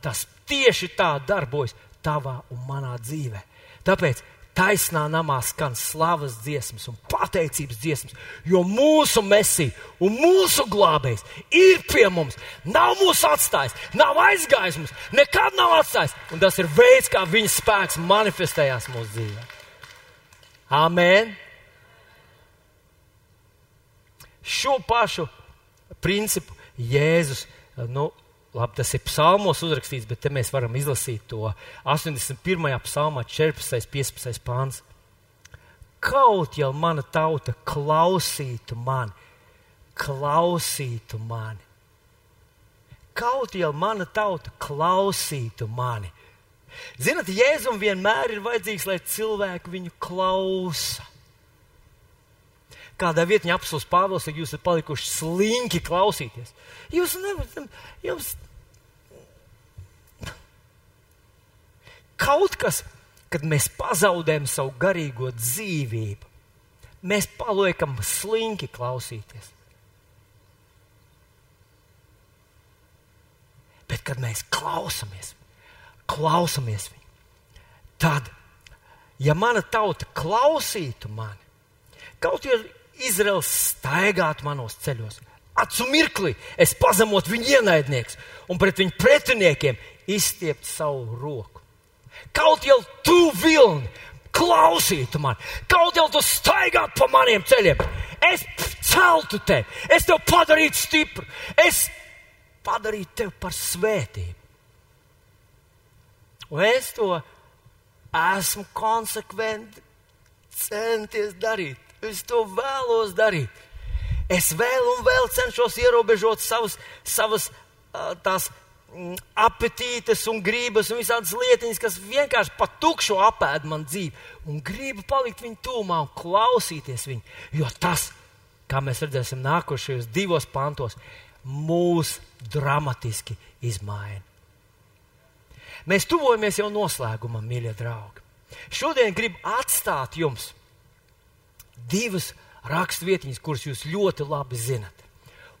Tas tieši tā darbojas tavā un manā dzīvē. Tāpēc taisnā namā skan slavas dziesmas un pateicības dziesmas, jo mūsu mesija un mūsu glābējs ir pie mums. Nav mūsu atstājis, nav aizgājis mums, nekad nav atstājis. Un tas ir veids, kā viņa spēks manifestējās mūsu dzīvē. Amen! Šo pašu principu Jēzus, nu, labi, tas ir psalmos uzrakstīts, bet te mēs varam izlasīt to 81. psalmā, 14. 15. pāns. Kaut jau mana tauta klausītu mani, klausītu mani. Kaut jau mana tauta klausītu mani. Ziniet, Jēzum vienmēr ir vajadzīgs, lai cilvēki viņu klausa kādā vietā apelsīns Pāvils, ka jūs esat palikuši slinki klausīties. Jūs nevarat, jums kaut kas, kad mēs pazaudējam savu garīgo dzīvību, mēs paliekam slinki klausīties. Bet, kad mēs klausāmies, klausāmies viņu, tad, ja mana tauta klausītu mani, kaut arī Izraels staigātu manos ceļos. Acu mirkli es pazemotu viņu ienaidnieks un pret viņu pretiniekiem izstiept savu roku. Kaut jau tu vilni klausītu man, kaut jau tu staigātu pa maniem ceļiem, es celtu tevi, es tevi padarītu stipru, es padarītu tevi par svētību. Un es to esmu konsekventi centies darīt. Es to vēlos darīt. Es vēl un vēl cenšos ierobežot savus, savas tās mm, apetītes un gribas un visādas lietiņas, kas vienkārši pa tukšu apēd man dzīvi. Un gribu palikt viņu tūmā un klausīties viņu. Jo tas, kā mēs redzēsim nākošajos divos pantos, mūs dramatiski izmaina. Mēs tuvojamies jau noslēgumam, mīļie draugi. Šodien gribu atstāt jums divas rakstvietiņas, kuras jūs ļoti labi zinat.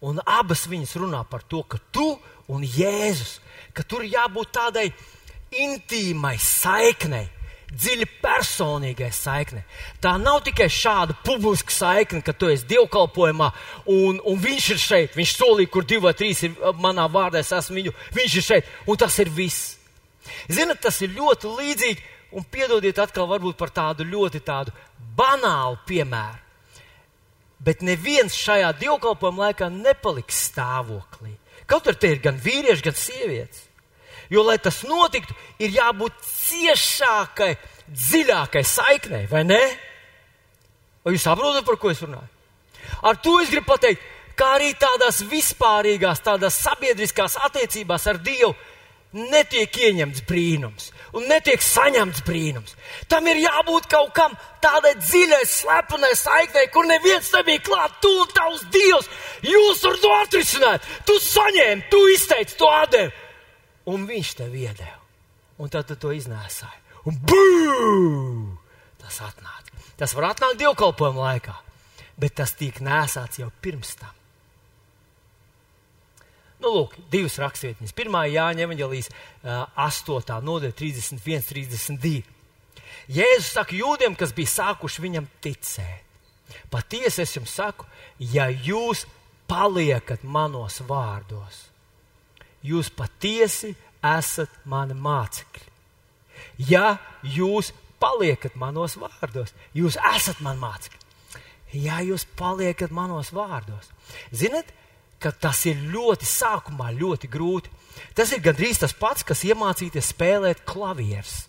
Un abas viņas runā par to, ka tu un Jēzus, ka tur jābūt tādai intīmai saiknei, dziļi personīgai saiknei. Tā nav tikai šāda publiska saikne, ka tu esi dievkalpojumā un, un viņš ir šeit. Viņš solīja, kur divi vai trīs ir manā vārdā, es esmu viņu, viņš ir šeit, un tas ir viss. Ziniet, tas ir ļoti līdzīgi, un piedodiet atkal varbūt par tādu ļoti tādu banālu piemēru. Bet neviens šajā dievkalpojuma laikā nepaliks stāvoklī. Kaut arī te ir gan vīrieši, gan sievietes. Jo, lai tas notiktu, ir jābūt ciešākai, dziļākai saiknei, vai ne? Vai jūs saprotat, par ko es runāju? Ar to es gribu pateikt, kā arī tādās vispārīgās, tādās sabiedriskās attiecībās ar Dievu netiek ieņemts brīnums un netiek saņemts brīnums. Tam ir jābūt kaut kam tādai dziļai, slepenai saiknei, kur neviens nebija klāt. Tu un tavs dievs, jūs varat to atrisināt. Tu saņēmi, tu izteici to atdevi, un viņš tev iedeva. Un tad tu to iznēsāji. Un bū! Tas atnāca. Tas var atnākt dievkalpojuma laikā, bet tas tiek nēsāts jau pirms tam. Nu, lūk, divas rakstvietiņas. Pirmā Jāņa evanģelijas uh, 8. nodaļa 31, 32. Jēzus saka jūdiem, kas bija sākuši viņam ticēt. Patiesi es jums saku, ja jūs paliekat manos vārdos, jūs patiesi esat mani mācekļi. Ja jūs paliekat manos vārdos, jūs esat mani mācekļi. Ja jūs paliekat manos vārdos, ziniet, ka tas ir ļoti sākumā ļoti grūti. Tas ir gandrīz tas pats, kas iemācīties spēlēt klavierus.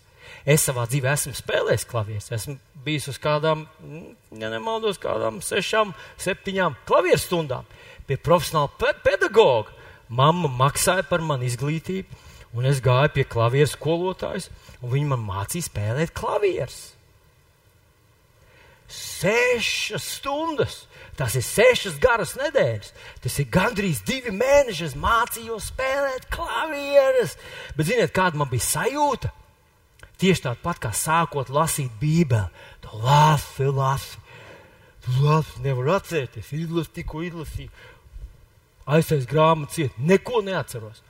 Es savā dzīvē esmu spēlējis klavierus. Esmu bijis uz kādām, mm, ja nemaldos, kādām sešām, septiņām klavieru stundām pie profesionāla pe pedagoga. Mamma maksāja par manu izglītību, un es gāju pie klavieru skolotājas, un viņi man mācīja spēlēt klavierus. Sešas stundas! Tas ir sešas garas nedēļas. Tas ir gandrīz divi mēneši. Es mācījos spēlēt klavierus. Bet ziniet, kāda man bija sajūta? Tieši tāda pat kā sākot lasīt Bībeli. Tu lasi, lasi. Lasi, nevar atcerēties. Izlasi, tikko izlasīju. Aizsēs grāmatu ciet, neko neatceros.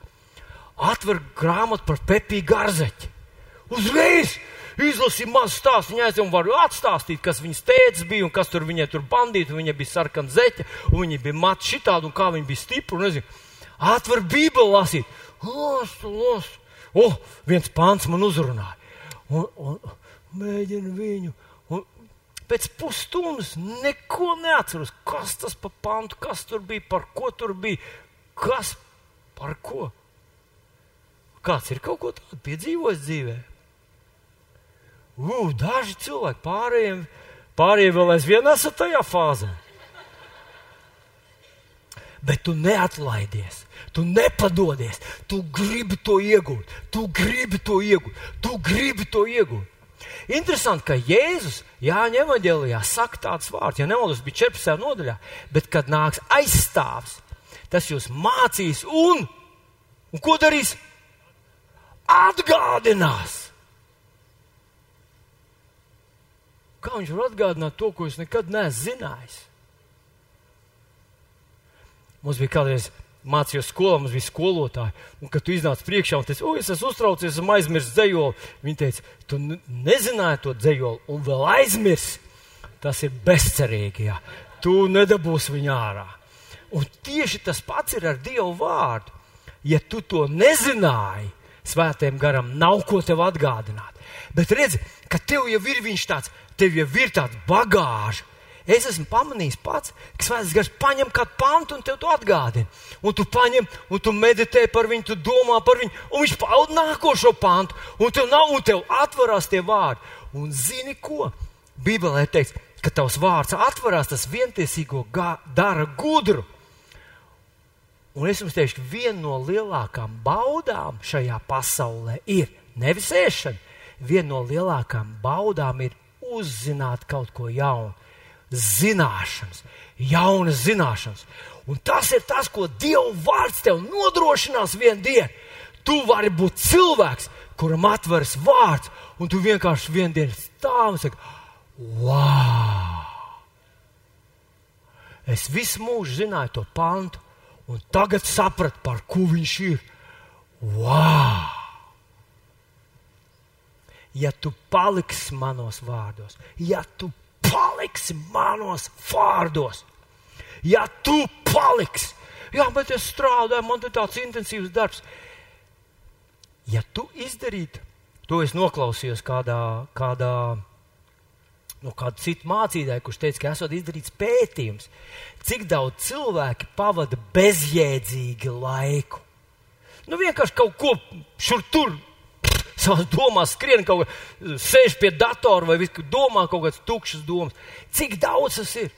Atver grāmatu par Pepiju Garzeķi. Uzreiz! Izlasīja mazu stāstu. Viņa aizjām var atstāstīt, kas viņas tēvs bija un kas tur viņai tur bandīja. Viņa bija sarkana zeķe, un viņa bija matu šitādu, un kā viņa bija stipra. Nezinu, atver bībeli lasīt. Lasu, lasu. O, oh, viens pāns man uzrunāja. Un, un, mēģinu viņu. Un pēc pusstundas neko neatceros. Kas tas pa pantu, kas tur bija, par ko tur bija, kas par ko. Kāds ir kaut ko tādu piedzīvojis dzīvēm? Uh, daži cilvēki pārējiem, pārējiem vēl aizvien esat tajā fāzē. Bet tu neatlaidies, tu nepadodies, tu gribi to iegūt, tu gribi to iegūt, tu gribi to iegūt. Interesanti, ka Jēzus Jāņa evanģēlijā saka tāds vārds, ja nemaldos, bija 14. nodaļā, bet kad nāks aizstāvs, tas jūs mācīs un, un ko darīs? Atgādinās. Kā viņš var atgādināt to, ko es nekad neesmu zinājis? Mums bija kādreiz mācījos skolā, mums bija skolotāji, un kad tu iznāc priekšā un teici, o, es esmu uztraucies, esmu aizmirsis dzējoli, viņi teica, tu nezināji to dzējoli un vēl aizmirsi. Tas ir bezcerīgi, jā. Tu nedabūsi viņu ārā. Un tieši tas pats ir ar Dievu vārdu. Ja tu to nezināji, svētiem garam nav ko tev atgādināt. Bet redzi, ka tev jau ir viņš tāds, tev jau ir tāds bagāžs. Es esmu pamanījis pats, ka svētais gars paņem kādu pantu un tev to atgādina. Un tu paņem, un tu meditē par viņu, tu domā par viņu, un viņš paud nākošo pantu, un tev nav, un tev atverās tie vārdi. Un zini ko? Bībelē ir teikts, ka tavs vārds atverās, tas vientiesīgo gā, dara gudru. Un es jums teikšu, viena no lielākām baudām šajā pasaulē ir nevis ēšana, viena no lielākām baudām ir uzzināt kaut ko jaunu, zināšanas, jaunas zināšanas. Un tas ir tas, ko Dieva vārds tev nodrošinās vienā dienā. Tu vari būt cilvēks, kuram atveras vārds, un tu vienkārši vienā dienā stāv un saki, wow! Es visu mūžu zināju to pantu, un tagad sapratu, par ko viņš ir. Wow! Ja tu paliksi manos vārdos, ja tu paliksi manos vārdos, ja tu paliksi, jā, bet es strādāju, man ir tāds intensīvs darbs. Ja tu izdarītu, to es noklausījos kādā, kādā no kāda cita mācītāja, kurš teica, ka esot izdarīts pētījums, cik daudz cilvēki pavada bezjēdzīgi laiku. Nu, vienkārši kaut ko šur tur. Savās domās skrien kaut kā, sēž pie datora vai visu, domā kaut kādas tukšas domas. Cik daudz tas ir?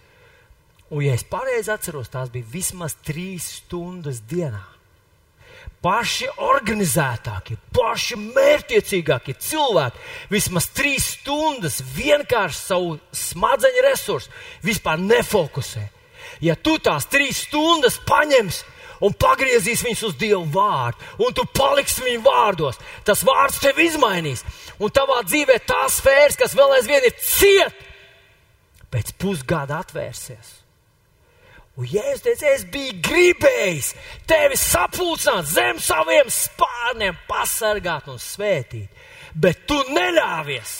Un, ja es pareizi atceros, tās bija vismaz trīs stundas dienā paši organizētākie, paši mērķiecīgākie cilvēki vismaz trīs stundas vienkārši savu smadzeņu resursu vispār nefokusē. Ja tu tās trīs stundas paņemsi un pagriezīs viņus uz Dievu vārdu, un tu paliksi viņu vārdos, tas vārds tevi izmainīs, un tavā dzīvē tās sfēras, kas vēl aizvien ir ciet, pēc pusgada atvērsies Un Jēzus teica, es biju gribējis tevi sapulcināt zem saviem spārniem, pasargāt un svētīt, bet tu neļāvies.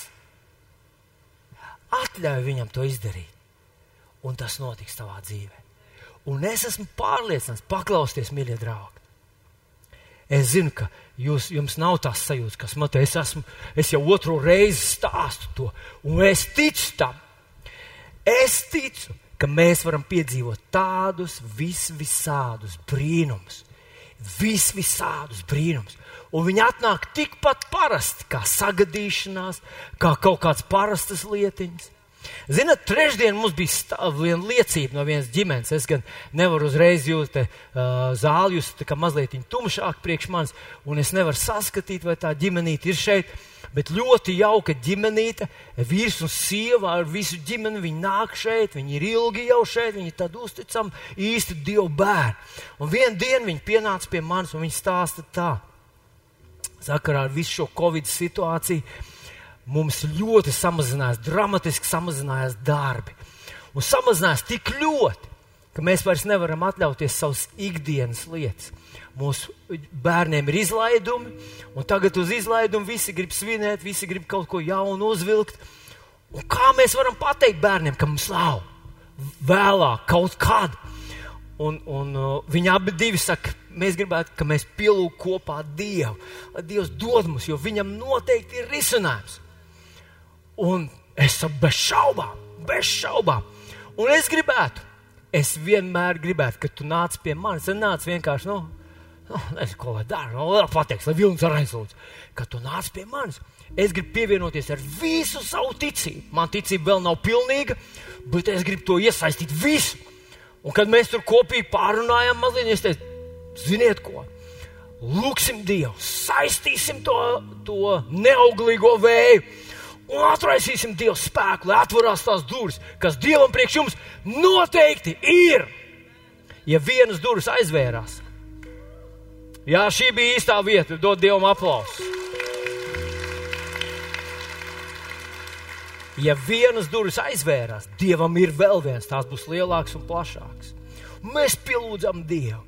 Atļauj viņam to izdarīt, un tas notiks tavā dzīvē. Un es esmu pārliecināts, paklausieties, mīļie draugi. Es zinu, ka jūs, jums nav tās sajūtas, kas man te es esmu. Es jau otro reizi stāstu to, un es ticu tam. Es ticu, ka mēs varam piedzīvot tādus vis visādus brīnumus, vis visādus brīnumus. Un viņi atnāk tikpat parasti, kā sagadīšanās, kā kaut kāds parastas lietiņas. Ziniet, trešdien mums bija viena liecība no vienas ģimenes. Es gan nevaru uzreiz jūt uh, zāli, jūs tā kā mazliet tumšāk priekš manis, un es nevaru saskatīt, vai tā ģimenīte ir šeit bet ļoti jauka ģimenīte, vīrs un sieva ar visu ģimeni. Viņi nāk šeit, viņi ir ilgi jau šeit, viņi ir tādi uzticami, īsti dievu bērni. Un vienā dienā viņi pienāca pie manis un viņi stāsta tā. Sakarā ar visu šo covid situāciju mums ļoti samazinājās, dramatiski samazinājās darbi. Un samazinājās tik ļoti, ka mēs vairs nevaram atļauties savas ikdienas lietas mūsu bērniem ir izlaidumi, un tagad uz izlaidumu visi grib svinēt, visi grib kaut ko jaunu uzvilkt. Un kā mēs varam pateikt bērniem, ka mums nav vēlāk kaut kad? Un, un uh, viņi abi divi saka, mēs gribētu, ka mēs pielūgtu kopā Dievu, lai Dievs dod mums, jo viņam noteikti ir risinājums. Un es bez šaubām, bez šaubām. Un es gribētu, es vienmēr gribētu, ka tu nāc pie manis. Es nāc vienkārši, nu, Nu, nezinu, ko lai dara. Nu, vēl pateiks, lai vilnis ar aizlūdz, ka tu nāc pie manis. Es gribu pievienoties ar visu savu ticību. Man ticība vēl nav pilnīga, bet es gribu to iesaistīt visu. Un kad mēs tur kopīgi pārunājām, mazliet, es teicu, ziniet ko? Lūksim Dievu, saistīsim to, to neauglīgo vēju atraisīsim Dievu spēku, lai atverās tās durvis, kas Dievam priekš jums noteikti ir. Ja vienas durvis aizvērās, Jā, šī bija īstā vieta. Dod Dievam aplausu. Ja vienas durvis aizvērās, Dievam ir vēl viens, tās būs lielāks un plašāks. Mēs pielūdzam Dievu.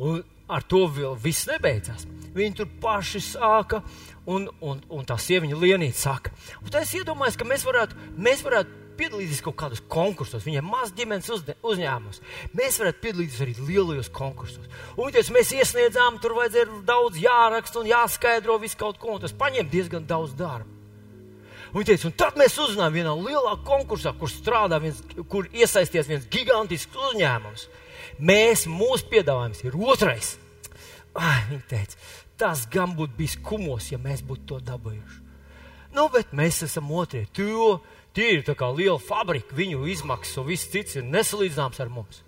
Un ar to viss nebeidzās. Viņi tur paši sāka, un, un, un tā sieviņa lienīte saka. Un tā es iedomājos, ka mēs varētu, mēs varētu piedalīties kaut kādos konkursos, viņiem maz ģimenes uzņēmums. Mēs varētu piedalīties arī lielajos konkursos. Un teica, mēs iesniedzām, tur vajadzēja daudz jāraksta un jāskaidro visu kaut ko, un tas paņem diezgan daudz darba. Un, teica, un tad mēs uzzinājām vienā lielā konkursā, kur strādā viens, kur iesaisties viens gigantisks uzņēmums. Mēs, mūsu piedāvājums ir otrais. Ai, viņa teica, tas gan būtu bijis kumos, ja mēs būtu to dabūjuši. Nu, bet mēs esam otrie. To, tie ir tā kā liela fabrika, viņu izmaksas un viss cits ir nesalīdzināms ar mums.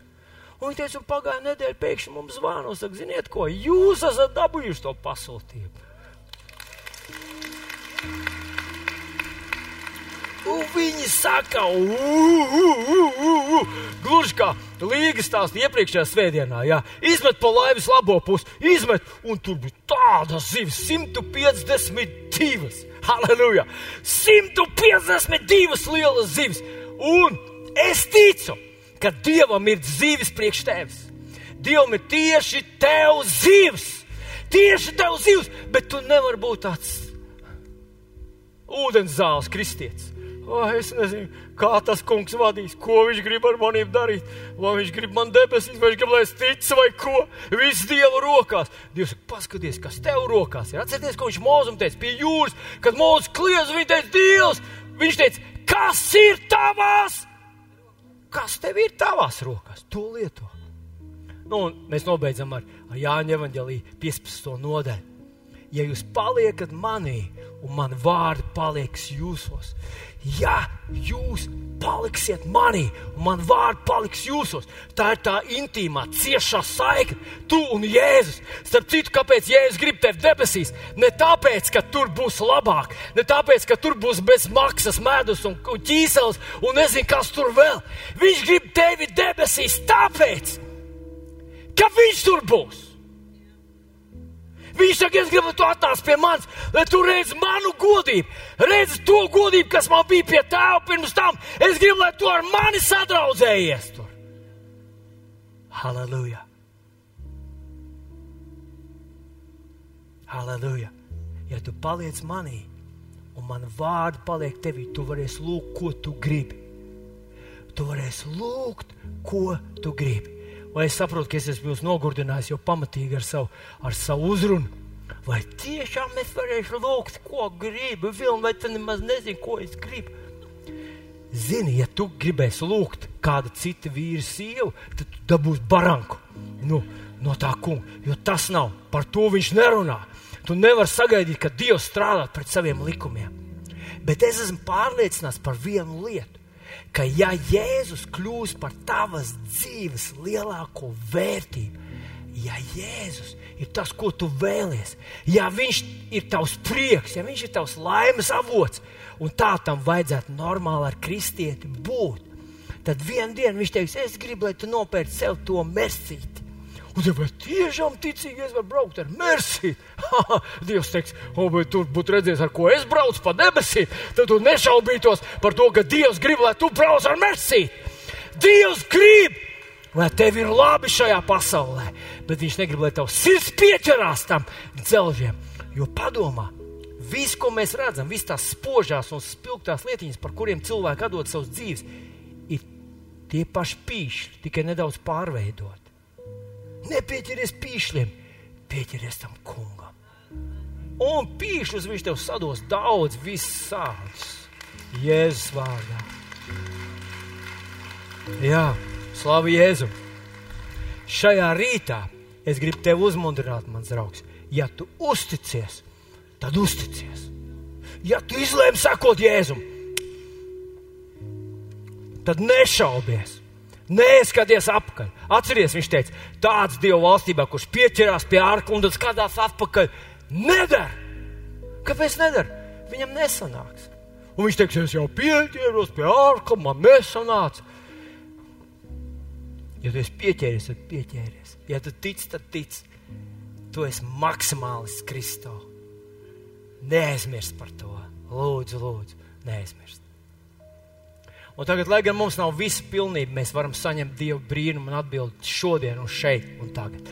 Un viņi teica, un pagājušā nedēļa pēkšņi mums zvana un saka, ziniet, ko jūs esat dabūjuši to pasūtījumu. Un viņi saka, gluži kā Līgas stāstā iepriekšējā svētdienā, jā, izmet pa laivas labo pusi, izmet, un tur bija tādas zivis, 152. Halleluja! 152 lielas zivis! Un es ticu, ka Dievam ir zivis priekš tevis. Dievam ir tieši tev zivs! Tieši tev zivs, bet tu nevari būt tāds ūdens zāles kristietis. Oh, es nezinu, kā tas kungs vadīs, ko viņš grib ar maniem darīt. Vai viņš grib man debesīs, vai viņš grib, lai es ticu, vai ko. Viss Dieva rokās. Dievs paskaties, kas tev rokās ir. Atcerieties, ko viņš mūzum teica pie jūras, kad mūzis kliedz, viņš teica, Dievs, viņš teica, kas ir tavās? Kas tev ir tavās rokās? To lieto. Nu, mēs nobeidzam ar, ar Jāņa evanģelī 15. nodaļu. Ja jūs paliekat manī, un man vārdi paliks jūsos, ja jūs paliksiet manī, un man vārdi paliks jūsos, tā ir tā intīmā, ciešā saikne, tu un Jēzus. Starp citu, kāpēc Jēzus grib tevi debesīs? Ne tāpēc, ka tur būs labāk, ne tāpēc, ka tur būs bez maksas medus un, ķīseles, un nezinu, kas tur vēl. Viņš grib tevi debesīs tāpēc, ka viņš tur būs. Viņš saka, es gribu, lai tu atnāc pie manis, lai tu redzi manu godību, redzi to godību, kas man bija pie tēva pirms tam. Es gribu, lai tu ar mani sadraudzējies tur. Halleluja! Halleluja! Ja tu paliec manī, un man vārdi paliek tevī, tu varēsi lūgt, ko tu gribi. Tu varēsi lūgt, ko tu gribi. Vai es saprotu, ka es esmu jūs nogurdinājis jau pamatīgi ar savu, ar savu uzrunu? Vai tiešām es varēšu lūgt, ko gribu, vilni, vai tu nemaz nezini, ko es gribu? Zini, ja tu gribēsi lūgt kādu citu vīru sievu, tad tu dabūsi baranku nu, no tā kunga. Jo tas nav, par to viņš nerunā. Tu nevari sagaidīt, ka Dievs strādā pret saviem likumiem. Bet es esmu pārliecināts par vienu lietu ka ja Jēzus kļūs par tavas dzīves lielāko vērtību, ja Jēzus ir tas, ko tu vēlies, ja Viņš ir tavs prieks, ja Viņš ir tavs laimes avots, un tā tam vajadzētu normāli ar kristieti būt, tad vienā dienā Viņš teiks, es gribu, lai tu nopērci sev to mercīti. Un ja vai tiešām ticīgi es varu braukt ar Mersi? Dievs teiks, o, bet tu būtu redzējis, ar ko es braucu pa debesīm, tad tu nešaubītos par to, ka Dievs grib, lai tu brauc ar Mersi. Dievs grib, lai tev ir labi šajā pasaulē, bet viņš negrib, lai tavs sirds pieķerās tam dzelžiem. Jo padomā, viss, ko mēs redzam, visas tās spožās un spilgtās lietiņas, par kuriem cilvēki atdod savus dzīves, ir tie paši pīšļi, tikai nedaudz pārveidoti. Nepieķeries pīšļiem, pieķeries tam kungam. Un pīšļus viņš tev sados daudz, visāds. Jēzus vārdā. Jā, slavu Jēzum. Šajā rītā es gribu tevi uzmundrināt, mans draugs. Ja tu uzticies, tad uzticies. Ja tu izlēmi sakot Jēzum, tad nešaubies. Neskaties apakaļ. Atcerieties, viņš teica, tāds Dieva valstībā, kurš pieķerās pie ārka un skatās atpakaļ, nedara. Kāpēc nedara? Viņam nesanāks. Un viņš teiks, es jau pieķēros pie ārka, man nesanāca. Ja tu esi pieķēries, tad pieķēries. Ja tu tici, tad tici. Tu esi maksimālists Kristo. Neaizmirst par to. Lūdzu, lūdzu, neaizmirst. Un tagad, lai gan mums nav visa pilnība, mēs varam saņemt Dieva brīnumu un atbildi šodien un šeit un tagad.